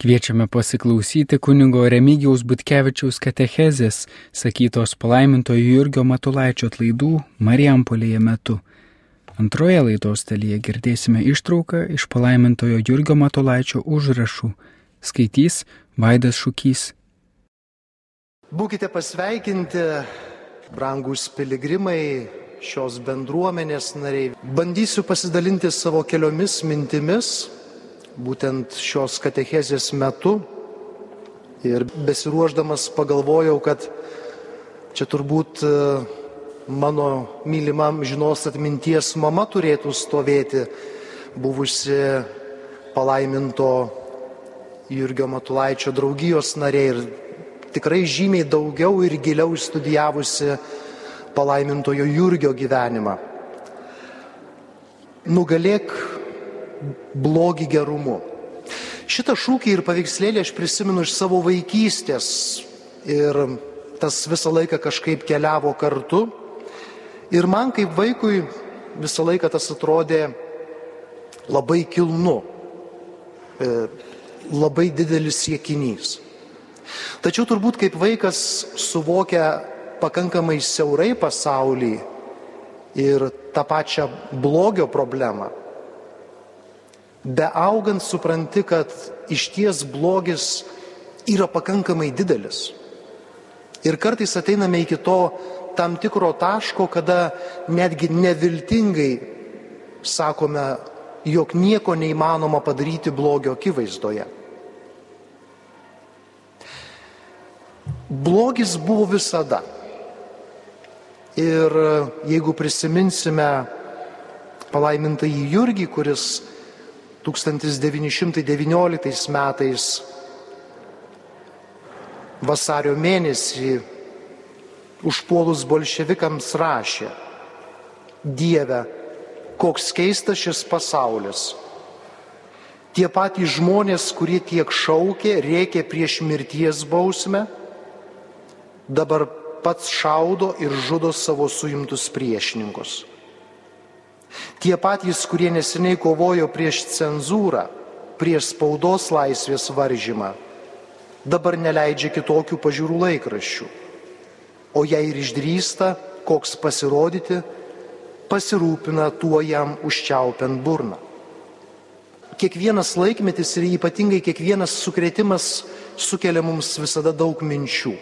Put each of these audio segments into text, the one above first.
Kviečiame pasiklausyti kunigo Remigijaus Butkevičiaus katechezės, sakytos palaimintojo Jurgio Matulaičio atlaidų Marijampolėje metu. Antroje laidos dalyje girdėsime ištrauką iš palaimintojo Jurgio Matulaičio užrašų. Skaitys Vaidas Šūkys. Būkite pasveikinti, brangus piligrimai, šios bendruomenės nariai. Bandysiu pasidalinti savo keliomis mintimis būtent šios katechezės metu. Ir besiruoždamas pagalvojau, kad čia turbūt e, mano mylimam žinos atminties mama turėtų stovėti, buvusi palaiminto Jurgio Matulaičio draugijos narė ir tikrai žymiai daugiau ir giliau studijavusi palaimintojo Jurgio gyvenimą. Nugalėk blogį gerumu. Šitą šūkį ir paveikslėlį aš prisimenu iš savo vaikystės ir tas visą laiką kažkaip keliavo kartu. Ir man kaip vaikui visą laiką tas atrodė labai kilnu, e, labai didelis siekinys. Tačiau turbūt kaip vaikas suvokia pakankamai siaurai pasaulį ir tą pačią blogio problemą, beaugant supranti, kad iš ties blogis yra pakankamai didelis. Ir kartais ateiname iki to tam tikro taško, kada netgi neviltingai sakome, jog nieko neįmanoma padaryti blogio akivaizdoje. Blogis buvo visada. Ir jeigu prisiminsime palaimintąjį Jurgį, kuris 1919 metais vasario mėnesį užpuolus bolševikams rašė, Dieve, koks keistas šis pasaulis. Tie patys žmonės, kurie tiek šaukė, rėkė prieš mirties bausmę, dabar pats šaudo ir žudo savo suimtus priešininkus. Tie patys, kurie neseniai kovojo prieš cenzūrą, prieš spaudos laisvės varžymą, dabar neleidžia kitokių pažiūrų laikraščių. O jei ir išdrįsta, koks pasirodyti, pasirūpina tuo jam užčiaupiant burną. Kiekvienas laikmetis ir ypatingai kiekvienas sukretimas sukelia mums visada daug minčių.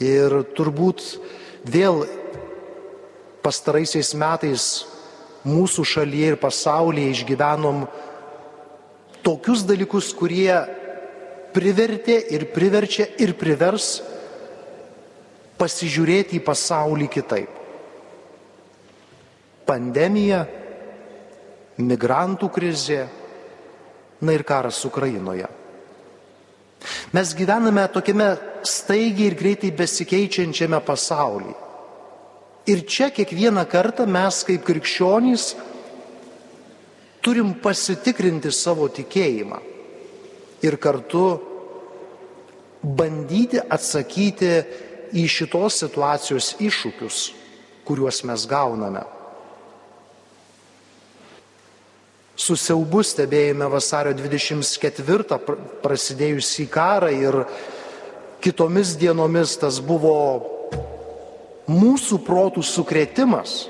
Ir turbūt vėl pastaraisiais metais mūsų šalyje ir pasaulyje išgyvenom tokius dalykus, kurie privertė ir priverčia ir privers pasižiūrėti į pasaulį kitaip. Pandemija, migrantų krizė, na ir karas Ukrainoje. Mes gyvename tokiame staigiai ir greitai besikeičiančiame pasaulyje. Ir čia kiekvieną kartą mes kaip krikščionys turim pasitikrinti savo tikėjimą ir kartu bandyti atsakyti į šitos situacijos iššūkius, kuriuos mes gauname. Susiaubu stebėjome vasario 24 prasidėjusį karą ir kitomis dienomis tas buvo mūsų protų sukretimas.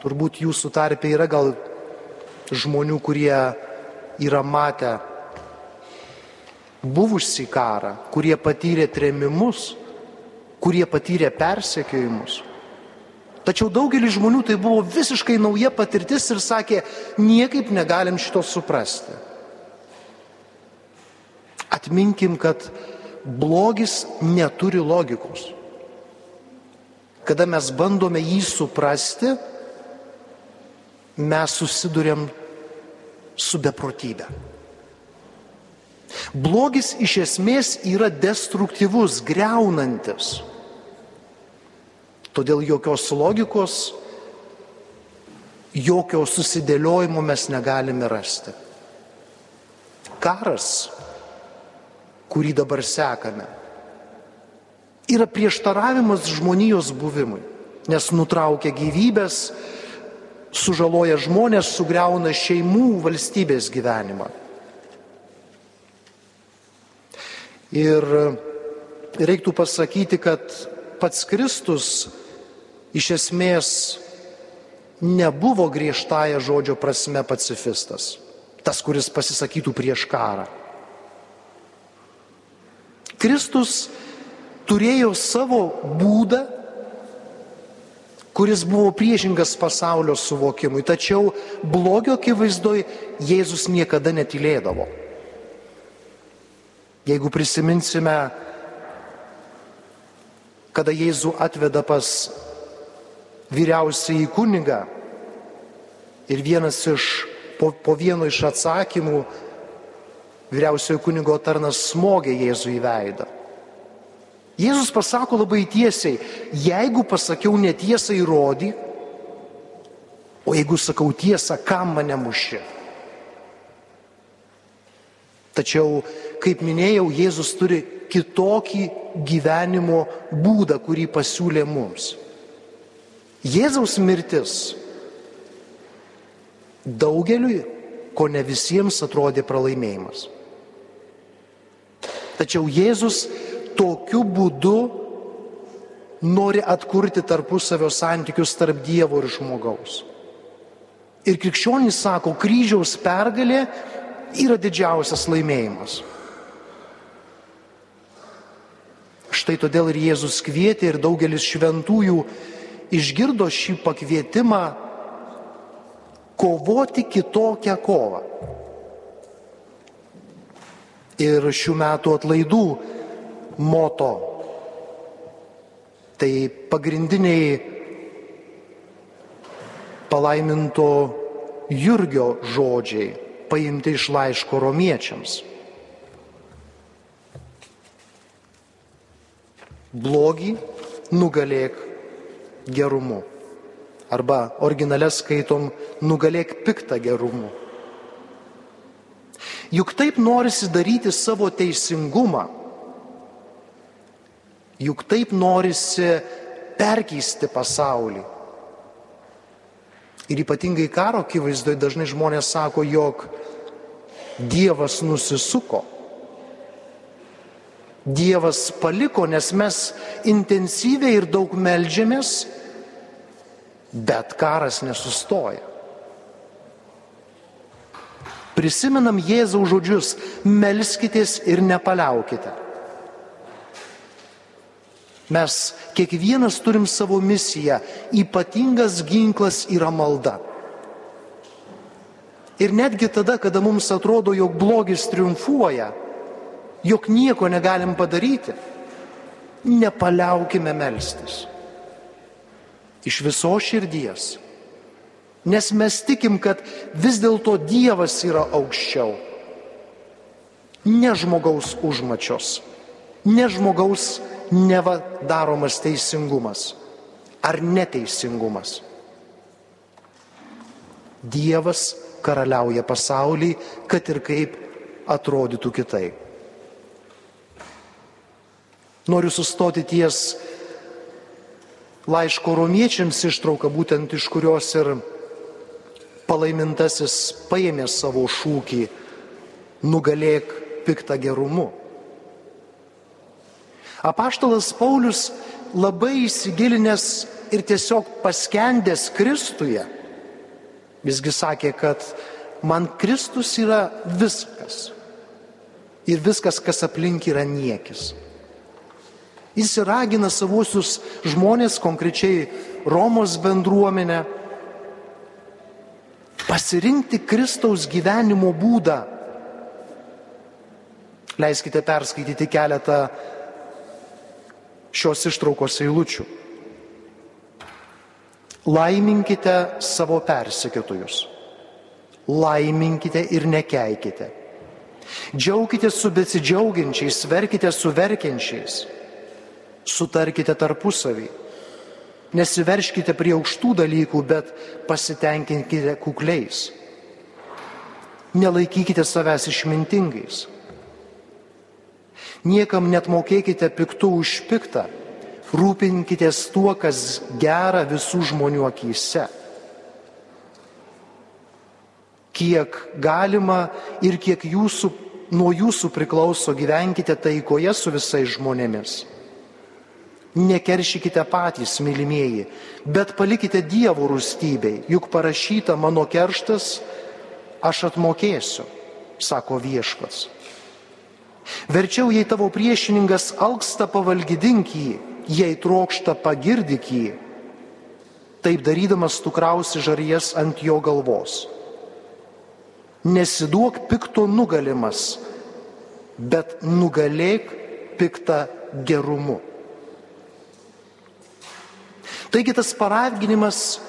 Turbūt jūsų tarpe yra gal žmonių, kurie yra matę buvusi karą, kurie patyrė tremimus, kurie patyrė persekiojimus. Tačiau daugelis žmonių tai buvo visiškai nauja patirtis ir sakė, niekaip negalim šito suprasti. Atminkim, kad blogis neturi logikos kada mes bandome jį suprasti, mes susidurėm su beprotybė. Blogis iš esmės yra destruktyvus, greunantis. Todėl jokios logikos, jokio susidėliojimo mes negalime rasti. Karas, kurį dabar sekame, yra prieštaravimas žmonijos buvimui, nes nutraukia gyvybės, sužaloja žmonės, sugriauna šeimų, valstybės gyvenimą. Ir reiktų pasakyti, kad pats Kristus iš esmės nebuvo griežtąją žodžio prasme pacifistas, tas, kuris pasisakytų prieš karą. Kristus turėjo savo būdą, kuris buvo priešingas pasaulio suvokimui, tačiau blogio akivaizdoj Jėzus niekada netylėdavo. Jeigu prisiminsime, kada Jėzų atveda pas vyriausiai kunigą ir vienas iš, po, po vieno iš atsakymų vyriausiojo kunigo tarnas smogė Jėzų į veidą. Jėzus pasako labai tiesiai, jeigu pasakiau netiesą įrodį, o jeigu sakau tiesą, kam mane muši. Tačiau, kaip minėjau, Jėzus turi kitokį gyvenimo būdą, kurį pasiūlė mums. Jėzaus mirtis daugeliui, ko ne visiems atrodė pralaimėjimas. Tačiau Jėzus tokiu būdu nori atkurti tarpusavio santykius tarp Dievo ir žmogaus. Ir krikščionys sako, kryžiaus pergalė yra didžiausias laimėjimas. Štai todėl ir Jėzus kvietė ir daugelis šventųjų išgirdo šį pakvietimą kovoti kitokią kovą. Ir šių metų atlaidų moto tai pagrindiniai palaiminto Jurgio žodžiai paimti iš laiško romiečiams. Blogį nugalėk gerumu. Arba originale skaitom nugalėk piktą gerumu. Juk taip norisi daryti savo teisingumą. Juk taip norisi perkeisti pasaulį. Ir ypatingai karo akivaizdoje dažnai žmonės sako, jog Dievas nusisuko. Dievas paliko, nes mes intensyviai ir daug melžiamės, bet karas nesustoja. Prisimenam Jėzaus žodžius, melskitės ir nepaliaukite. Mes kiekvienas turim savo misiją, ypatingas ginklas yra malda. Ir netgi tada, kada mums atrodo, jog blogis triumfuoja, jog nieko negalim padaryti, nepaliaukime melstis. Iš viso širdies. Nes mes tikim, kad vis dėlto Dievas yra aukščiau. Ne žmogaus užmačios, ne žmogaus neva daromas teisingumas ar neteisingumas. Dievas karaliauja pasaulį, kad ir kaip atrodytų kitaip. Noriu sustoti ties laiško romiečiams ištrauką, būtent iš kurios ir palaimintasis paėmė savo šūkį nugalėk piktą gerumu. Apaštalas Paulius labai įsigilinęs ir tiesiog paskendęs Kristuje, visgi sakė, kad man Kristus yra viskas. Ir viskas, kas aplink yra niekis. Jis ragina savuosius žmonės, konkrečiai Romos bendruomenę, pasirinkti Kristaus gyvenimo būdą. Leiskite perskaityti keletą šios ištraukos eilučių. Laiminkite savo persekiotojus. Laiminkite ir nekeikite. Džiaukite su besidžiaugiančiais, verkite su verkiančiais. Sutarkite tarpusavį. Nesiverškite prie aukštų dalykų, bet pasitenkinkite kukliais. Nelaikykite savęs išmintingais Niekam net mokėkite piktų už piktą, rūpinkitės tuo, kas gera visų žmonių akise. Kiek galima ir kiek jūsų nuo jūsų priklauso gyvenkite taikoje su visais žmonėmis. Nekeršykite patys, mylimieji, bet palikite Dievo rūstybei, juk parašyta mano kerštas, aš atmokėsiu, sako viešpats. Verčiau, jei tavo priešininkas alksta pavalgydink jį, jei trokšta pagirdik jį, taip darydamas tu krausi žarijas ant jo galvos. Nesiduok pikto nugalimas, bet nugalėk piktą gerumu. Taigi tas paraginimas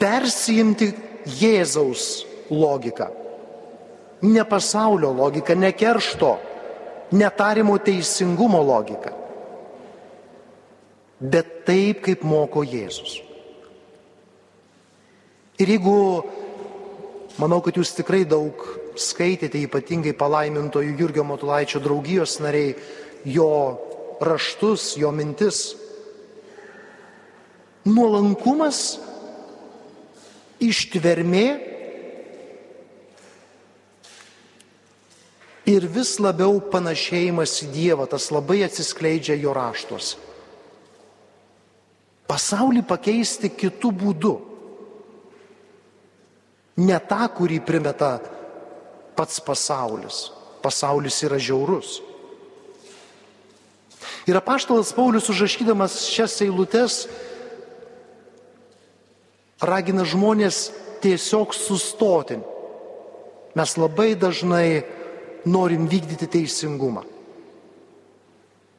persijimti Jėzaus logiką. Ne pasaulio logika, ne keršto, netarimo teisingumo logika. Bet taip, kaip moko Jėzus. Ir jeigu Manau, kad jūs tikrai daug skaitėte, ypatingai palaimintojų Jurgio Matulaičio draugijos nariai, jo raštus, jo mintis. Nuolankumas, ištvermė ir vis labiau panašėjimas į Dievą, tas labai atsiskleidžia jo raštuose. Pasaulį pakeisti kitų būdų ne tą, kurį primeta pats pasaulis. Pasaulis yra žiaurus. Ir apaštalas Paulius užrašydamas šias eilutes ragina žmonės tiesiog sustoti. Mes labai dažnai norim vykdyti teisingumą.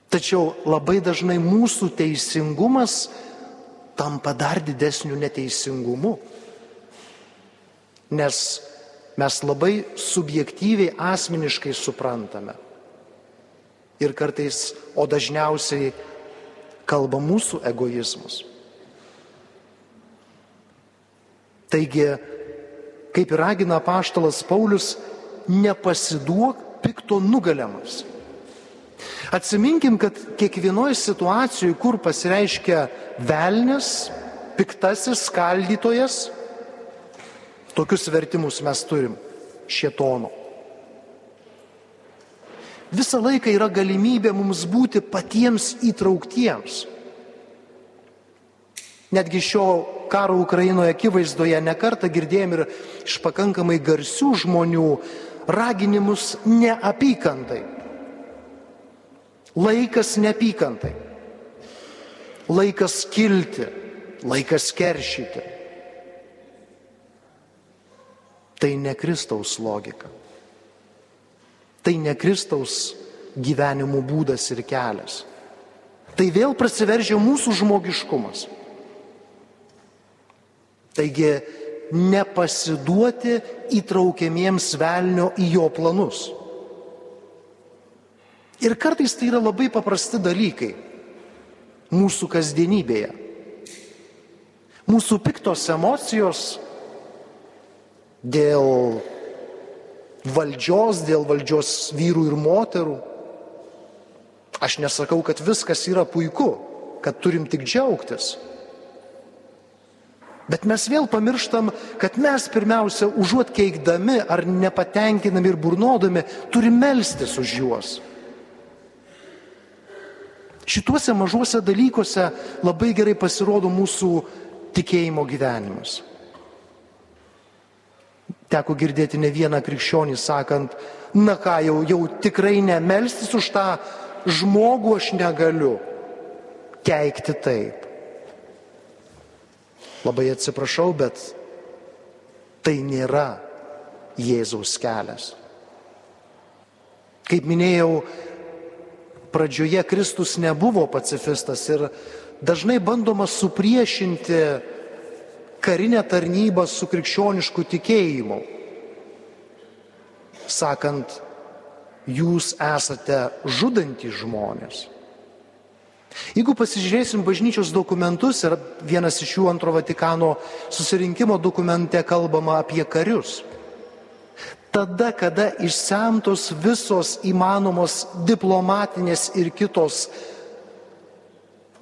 Tačiau labai dažnai mūsų teisingumas tampa dar didesniu neteisingumu nes mes labai subjektyviai, asmeniškai suprantame. Ir kartais, o dažniausiai kalba mūsų egoizmus. Taigi, kaip ir ragina paštalas Paulius, nepasiduok pikto nugaliamas. Atsiminkim, kad kiekvienoje situacijoje, kur pasireiškia velnės, piktasis skaldytojas, Tokius vertimus mes turim šietono. Visą laiką yra galimybė mums būti patiems įtrauktiems. Netgi šio karo Ukrainoje akivaizdoje nekartą girdėjom ir iš pakankamai garsių žmonių raginimus neapykantai. Laikas neapykantai. Laikas kilti. Laikas keršyti. Tai ne Kristaus logika. Tai ne Kristaus gyvenimo būdas ir kelias. Tai vėl prasiveržia mūsų žmogiškumas. Taigi nepasiduoti įtraukiamiems velnio į jo planus. Ir kartais tai yra labai paprasti dalykai mūsų kasdienybėje. Mūsų piktos emocijos dėl valdžios, dėl valdžios vyrų ir moterų. Aš nesakau, kad viskas yra puiku, kad turim tik džiaugtis. Bet mes vėl pamirštam, kad mes pirmiausia, užuot keikdami ar nepatenkinami ir burnodami, turim melstis už juos. Šituose mažuose dalykuose labai gerai pasirodo mūsų tikėjimo gyvenimas. Teko girdėti ne vieną krikščionį sakant, na ką, jau, jau tikrai nemelstis už tą žmogų aš negaliu. Keikti taip. Labai atsiprašau, bet tai nėra Jėzaus kelias. Kaip minėjau, pradžioje Kristus nebuvo pacifistas ir dažnai bandoma supriešinti karinę tarnybą su krikščionišku tikėjimu, sakant, jūs esate žudantys žmonės. Jeigu pasižiūrėsim bažnyčios dokumentus ir vienas iš jų antro Vatikano susirinkimo dokumente kalbama apie karius. Tada, kada išsemtos visos įmanomos diplomatinės ir kitos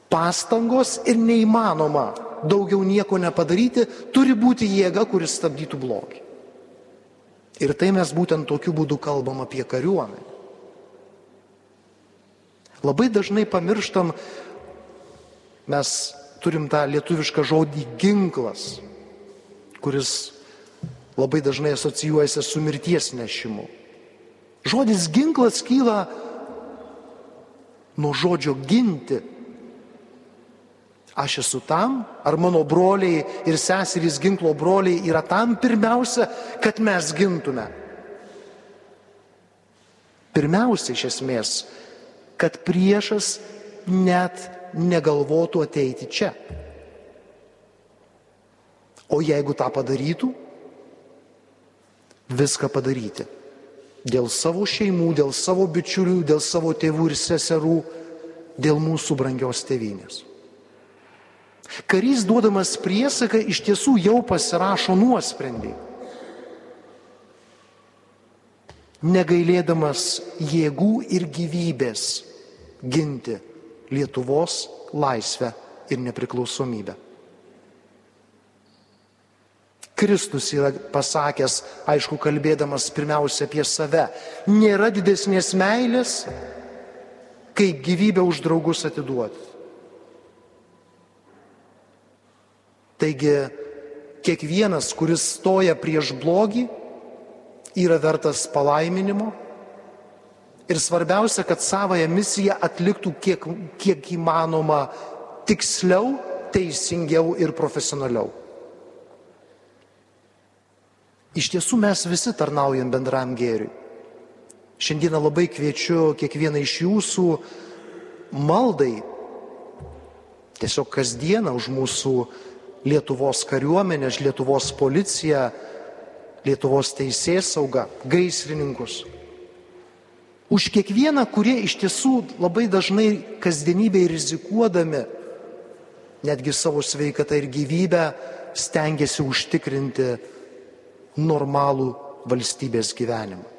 pastangos ir neįmanoma daugiau nieko nepadaryti, turi būti jėga, kuris stabdytų blogį. Ir tai mes būtent tokiu būdu kalbam apie kariuomenę. Labai dažnai pamirštam, mes turim tą lietuvišką žodį ginklas, kuris labai dažnai asocijuojasi su mirties nešimu. Žodis ginklas kyla nuo žodžio ginti. Aš esu tam, ar mano broliai ir seserys ginklo broliai yra tam pirmiausia, kad mes gintume. Pirmiausia iš esmės, kad priešas net negalvotų ateiti čia. O jeigu tą padarytų, viską padaryti. Dėl savo šeimų, dėl savo bičiulių, dėl savo tėvų ir seserų, dėl mūsų brangios tėvynės. Karys duodamas priesaką iš tiesų jau pasirašo nuosprendį. Negailėdamas jėgų ir gyvybės ginti Lietuvos laisvę ir nepriklausomybę. Kristus yra pasakęs, aišku, kalbėdamas pirmiausia apie save, nėra didesnės meilės, kai gyvybę už draugus atiduoti. Taigi, kiekvienas, kuris stoja prieš blogį, yra vertas palaiminimo. Ir svarbiausia, kad savoją misiją atliktų kiek, kiek įmanoma tiksliau, teisingiau ir profesionaliau. Iš tiesų mes visi tarnaujam bendram gėriui. Šiandieną labai kviečiu kiekvieną iš jūsų maldai, tiesiog kasdieną už mūsų Lietuvos kariuomenę, Lietuvos policiją, Lietuvos teisės saugą, gaisrininkus. Už kiekvieną, kurie iš tiesų labai dažnai kasdienybėje rizikuodami, netgi savo sveikatą ir gyvybę, stengiasi užtikrinti normalų valstybės gyvenimą.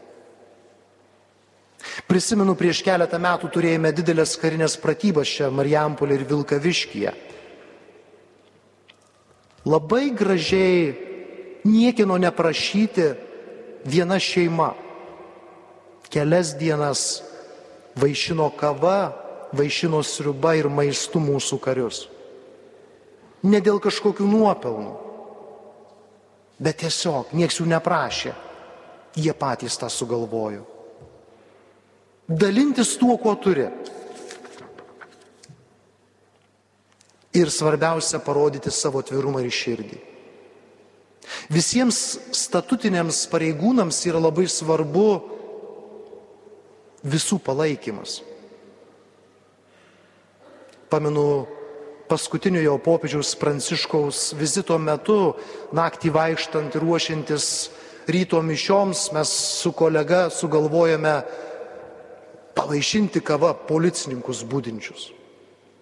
Prisimenu, prieš keletą metų turėjome didelės karinės pratybas čia Marijampolė ir Vilkaviškyje. Labai gražiai, niekino neprašyti, viena šeima kelias dienas vaišino kava, vaišino sriuba ir maistu mūsų karius. Ne dėl kažkokių nuopelnų, Bet tiesiog nieks jų neprašė. Jie patys tą sugalvojo. Dalintis tuo, kuo turi. Ir svarbiausia parodyti savo tvirumą ir širdį. Visiems statutiniams pareigūnams yra labai svarbu visų palaikymas. Pamenu, paskutiniojo popiežiaus Pranciškaus vizito metu, naktį vaikštant ir ruošiantis ryto mišioms, mes su kolega sugalvojame pavaišinti kava policininkus būdinčius.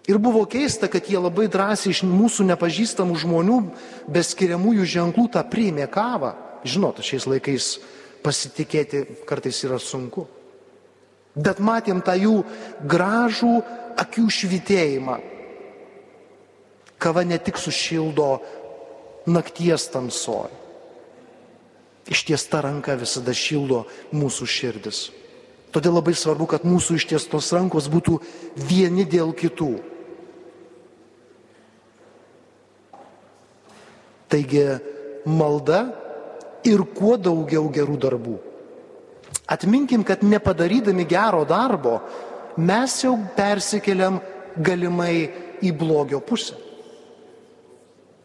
Ir buvo keista, kad jie labai drąsiai iš mūsų nepažįstamų žmonių, be skiriamųjų ženklų tą priėmė kavą. Žinot, šiais laikais pasitikėti kartais yra sunku. Bet matėm tą jų gražų akių švitėjimą, Kava ne tik sušildo nakties tamsoj. Ištiesta ranka visada šildo mūsų širdis. Todėl labai svarbu, kad mūsų ištiestos rankos būtų vieni dėl kitų. Taigi malda ir kuo daugiau gerų darbų. Atminkim, kad nepadarydami gero darbo mes jau persikeliam galimai į blogio pusę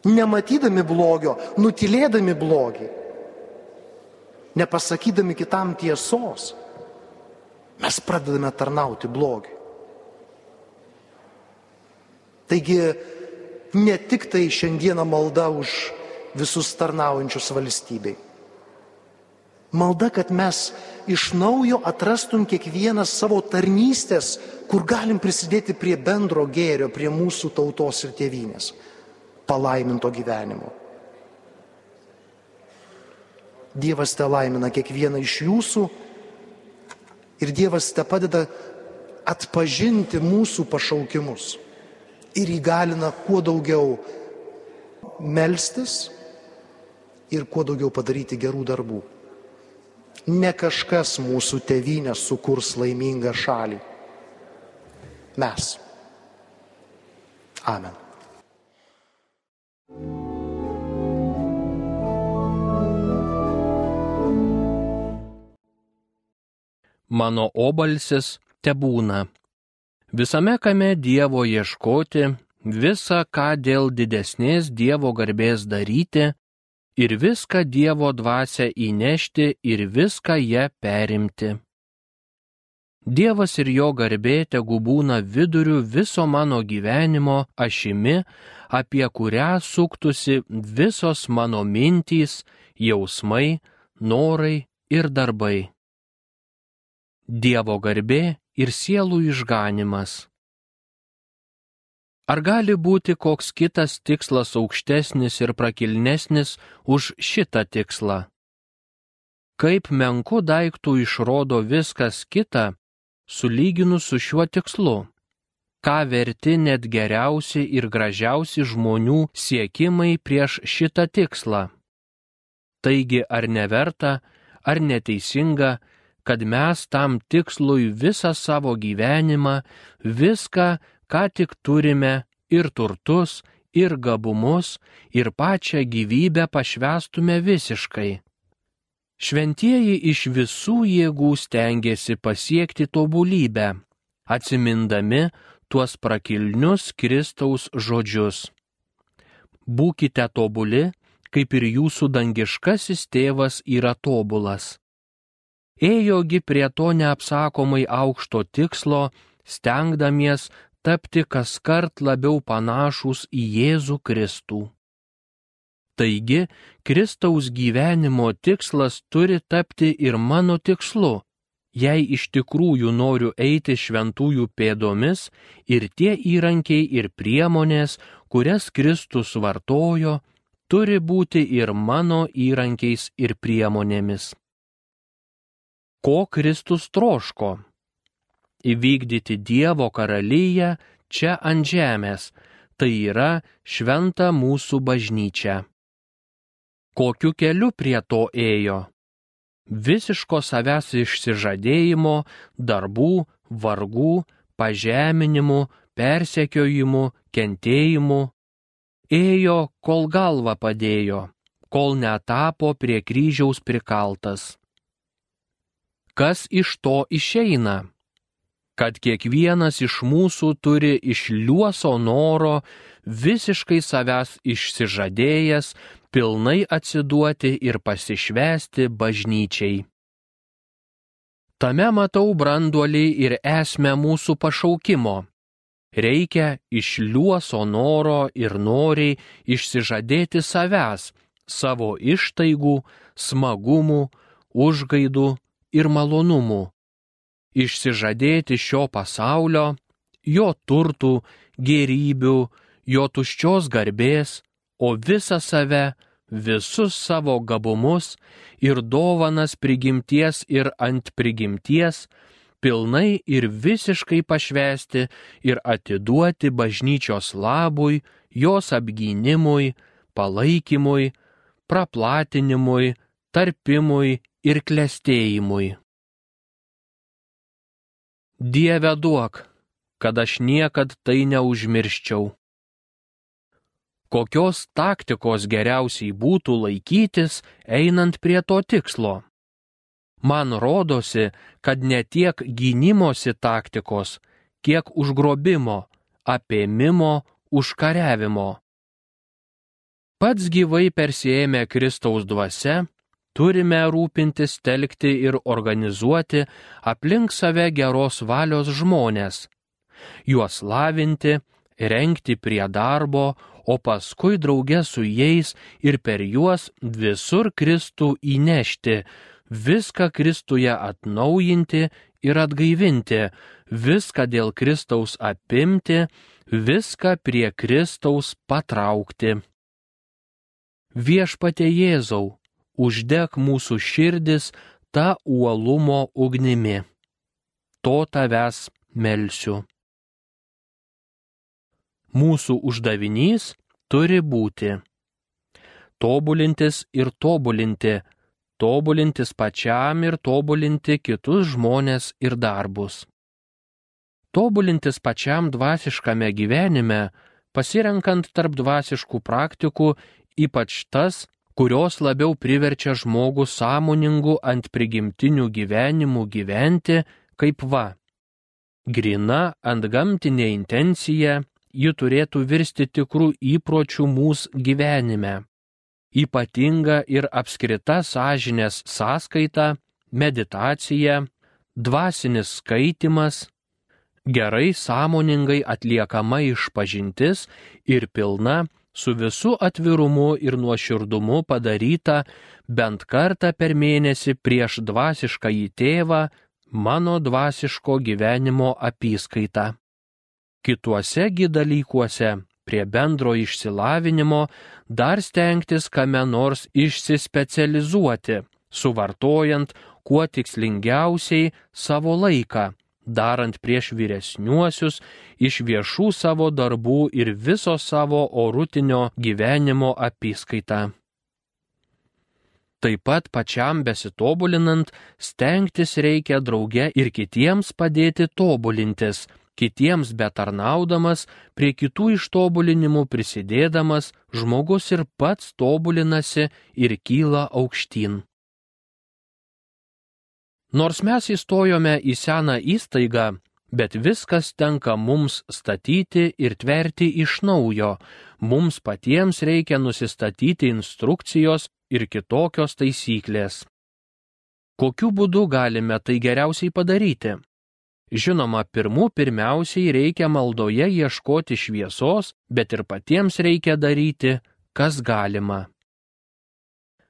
nematydami blogio, nutilėdami blogį, nepasakydami kitam tiesos, mes pradedame tarnauti blogiui. Taigi ne tik tai šiandieną malda už visus tarnaujančius valstybei. Malda, kad mes iš naujo atrastum kiekvieną savo tarnystės, kur galim prisidėti prie bendro gėrio, prie mūsų tautos ir tėvynės palaiminto gyvenimo. Dievas te laimina kiekvieną iš jūsų ir Dievas te padeda atpažinti mūsų pašaukimus ir įgalina kuo daugiau melstis ir kuo daugiau padaryti gerų darbų. Ne kažkas mūsų tevinę sukurs laimingą šalį. Mes. Amen. Mano obalsis tebūna. Visame kame Dievo ieškoti, visą ką dėl didesnės Dievo garbės daryti ir viską Dievo dvasę įnešti ir viską ją perimti. Dievas ir jo garbė tegu būna viduriu viso mano gyvenimo ašimi, apie kurią suktusi visos mano mintys, jausmai, norai ir darbai. Dievo garbė ir sielų išganimas. Ar gali būti koks kitas tikslas aukštesnis ir prakilnesnis už šitą tikslą? Kaip menku daiktų išrodo viskas kita, sulyginus su šiuo tikslu? Ką verti net geriausi ir gražiausi žmonių siekimai prieš šitą tikslą? Taigi ar neverta, ar neteisinga, kad mes tam tikslui visą savo gyvenimą, viską, ką tik turime, ir turtus, ir gabumus, ir pačią gyvybę pašvestume visiškai. Šventieji iš visų jėgų stengiasi pasiekti tobulybę, atsimindami tuos prakilnius Kristaus žodžius. Būkite tobuli, kaip ir jūsų dangiškasis tėvas yra tobulas. Ėjogi prie to neapsakomai aukšto tikslo, stengdamies tapti kas kart labiau panašus į Jėzų Kristų. Taigi, Kristaus gyvenimo tikslas turi tapti ir mano tikslu, jei iš tikrųjų noriu eiti šventųjų pėdomis ir tie įrankiai ir priemonės, kurias Kristus vartojo, turi būti ir mano įrankiais ir priemonėmis. Ko Kristus troško? įvykdyti Dievo karalyje čia ant žemės, tai yra šventa mūsų bažnyčia. Kokiu keliu prie to ėjo? Visiško savęs išsižadėjimo, darbų, vargų, pažeminimų, persekiojimų, kentėjimų. Ėjo, kol galva padėjo, kol netapo prie kryžiaus prikaltas. Kas iš to išeina? kad kiekvienas iš mūsų turi iš liuoso noro visiškai savęs išsižadėjęs pilnai atsiduoti ir pasišvesti bažnyčiai. Tame matau branduolį ir esmę mūsų pašaukimo. Reikia iš liuoso noro ir noriai išsižadėti savęs, savo ištaigų, smagumų, užgaidų ir malonumų išsižadėti šio pasaulio, jo turtų, gerybių, jo tuščios garbės, o visą save, visus savo gabumus ir dovanas prigimties ir ant prigimties, pilnai ir visiškai pašvesti ir atiduoti bažnyčios labui, jos apgynimui, palaikymui, praplatinimui, tarpimui ir klestėjimui. Dieve duok, kad aš niekad tai neužmirščiau. Kokios taktikos geriausiai būtų laikytis, einant prie to tikslo? Man rodosi, kad ne tiek gynimosi taktikos, kiek užgrobimo, apėmimo, užkariavimo. Pats gyvai persėmė Kristaus dvasia, turime rūpintis telkti ir organizuoti aplink save geros valios žmonės, juos lavinti, renkti prie darbo, o paskui drauge su jais ir per juos visur Kristų įnešti, viską Kristuje atnaujinti ir atgaivinti, viską dėl Kristaus apimti, viską prie Kristaus patraukti. Viešpate Jėzau, uždeg mūsų širdis tą uolumo ugnimi. To tavęs melsiu. Mūsų uždavinys turi būti tobulintis ir tobulinti, tobulintis pačiam ir tobulinti kitus žmonės ir darbus. Tobulintis pačiam dvasiškame gyvenime, pasirenkant tarp dvasiškų praktikų, ypač tas, kurios labiau priverčia žmogų sąmoningų ant prigimtinių gyvenimų gyventi, kaip va. Grina ant gamtinė intencija, ji turėtų virsti tikrų įpročių mūsų gyvenime. Ypatinga ir apskrita sąžinės sąskaita, meditacija, dvasinis skaitimas, gerai sąmoningai atliekama išpažintis ir pilna su visu atvirumu ir nuoširdumu padaryta bent kartą per mėnesį prieš dvasišką į tėvą mano dvasiško gyvenimo apyskaitą. Kituosegi dalykuose prie bendro išsilavinimo dar stengtis kame nors išsispecializuoti, suvartojant kuo tikslingiausiai savo laiką darant prieš vyresniuosius iš viešų savo darbų ir viso savo orutinio gyvenimo apyskaitą. Taip pat pačiam besitobulinant, stengtis reikia drauge ir kitiems padėti tobulintis, kitiems betarnaudamas, prie kitų ištobulinimų prisidėdamas, žmogus ir pats tobulinasi ir kyla aukštyn. Nors mes įstojome į seną įstaigą, bet viskas tenka mums statyti ir tverti iš naujo, mums patiems reikia nusistatyti instrukcijos ir kitokios taisyklės. Kokiu būdu galime tai geriausiai padaryti? Žinoma, pirmų pirmiausiai reikia maldoje ieškoti šviesos, bet ir patiems reikia daryti, kas galima.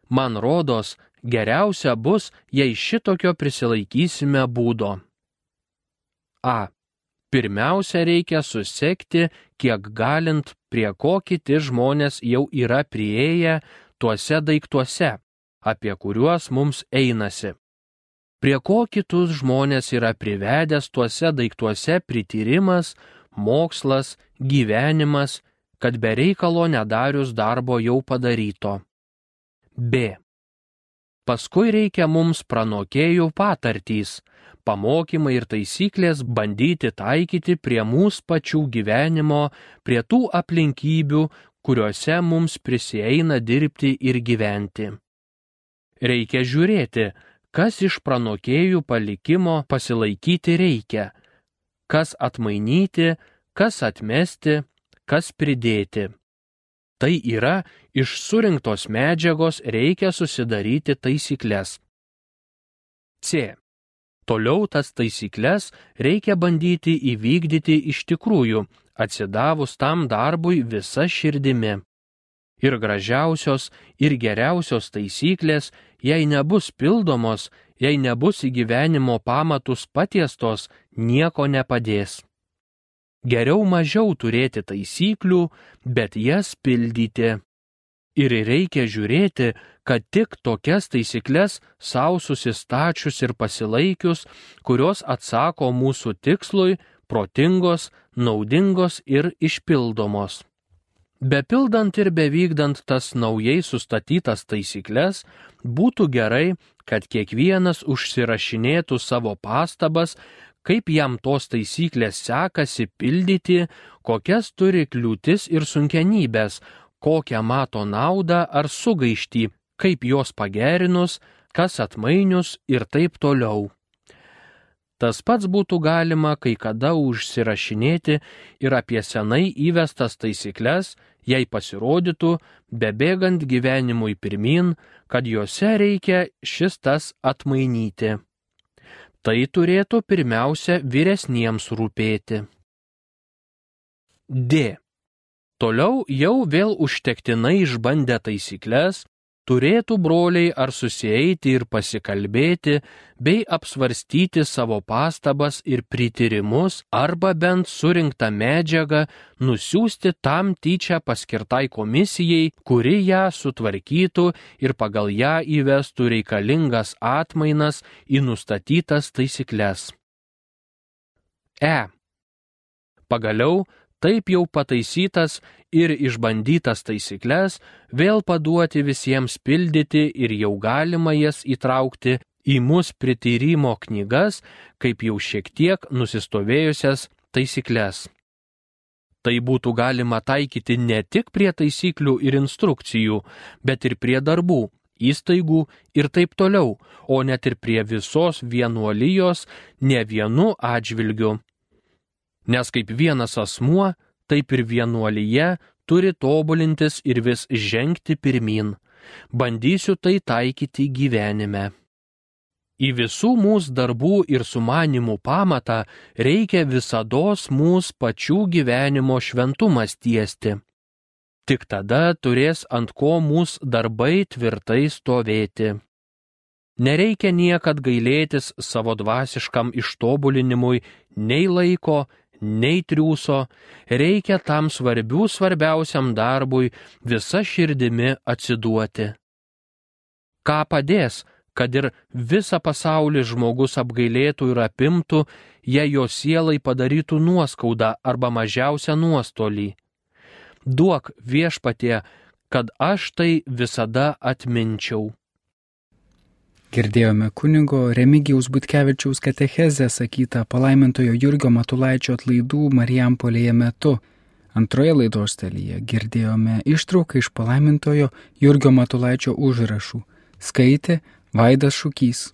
Man rodos, geriausia bus, jei šitokio prisilaikysime būdo. A. Pirmiausia, reikia susekti, kiek galint, prie ko kiti žmonės jau yra prieėję tuose daiktuose, apie kuriuos mums einasi. Prie ko kitus žmonės yra privedęs tuose daiktuose prityrimas, mokslas, gyvenimas, kad be reikalo nedarius darbo jau padaryto. B. Paskui reikia mums pranokėjų patartys, pamokymai ir taisyklės bandyti taikyti prie mūsų pačių gyvenimo, prie tų aplinkybių, kuriuose mums prisieina dirbti ir gyventi. Reikia žiūrėti, kas iš pranokėjų palikimo pasilaikyti reikia, kas atmainyti, kas atmesti, kas pridėti. Tai yra, iš surinktos medžiagos reikia susidaryti taisyklės. C. Toliau tas taisyklės reikia bandyti įvykdyti iš tikrųjų, atsidavus tam darbui visa širdimi. Ir gražiausios, ir geriausios taisyklės, jei nebus pildomos, jei nebus į gyvenimo pamatus patiestos, nieko nepadės. Geriau mažiau turėti taisyklių, bet jas pildyti. Ir reikia žiūrėti, kad tik tokias taisyklės savo susistačius ir pasilaikius, kurios atsako mūsų tikslui, protingos, naudingos ir išpildomos. Bepildant ir bevykdant tas naujai sustatytas taisyklės, būtų gerai, kad kiekvienas užsirašinėtų savo pastabas, kaip jam tos taisyklės sekasi pildyti, kokias turi kliūtis ir sunkenybės, kokią mato naudą ar sugaištį, kaip jos pagerinus, kas atmainius ir taip toliau. Tas pats būtų galima kai kada užsirašinėti ir apie senai įvestas taisyklės, jei pasirodytų, bebėgant gyvenimui pirmin, kad juose reikia šis tas atmainyti. Tai turėtų pirmiausia vyresniems rūpėti. D. Toliau jau vėl užtektinai išbandę taisyklės, turėtų broliai ar susieiti ir pasikalbėti, bei apsvarstyti savo pastabas ir prityrimus, arba bent surinktą medžiagą nusiųsti tam tyčia paskirtai komisijai, kuri ją sutvarkytų ir pagal ją įvestų reikalingas atmainas į nustatytas taisyklės. E. Pagaliau, taip jau pataisytas ir išbandytas taisyklės vėl paduoti visiems pildyti ir jau galima jas įtraukti į mus prityrimo knygas, kaip jau šiek tiek nusistovėjusias taisyklės. Tai būtų galima taikyti ne tik prie taisyklių ir instrukcijų, bet ir prie darbų, įstaigų ir taip toliau, o net ir prie visos vienuolijos ne vienu atžvilgiu. Nes kaip vienas asmuo, taip ir vienuolyje turi tobulintis ir vis žengti pirmin. Bandysiu tai taikyti gyvenime. Į visų mūsų darbų ir sumanimų pamatą reikia visados mūsų pačių gyvenimo šventumas tiesti. Tik tada turės ant ko mūsų darbai tvirtai stovėti. Nereikia niekad gailėtis savo dvasiškam ištobulinimui nei laiko, nei triūso, reikia tam svarbių svarbiausiam darbui visa širdimi atsiduoti. Ką padės, kad ir visą pasaulį žmogus apgailėtų ir apimtų, jei jo sielai padarytų nuoskaudą arba mažiausią nuostolį. Duok viešpatie, kad aš tai visada atminčiau. Girdėjome kunigo Remigijaus Butkevičiaus katechezę sakytą palaimintojo Jurgio Matulaičio atlaidų Marijampolėje metu. Antroje laidos dalyje girdėjome ištrauką iš palaimintojo Jurgio Matulaičio užrašų. Skaitė Vaidas Šūkys.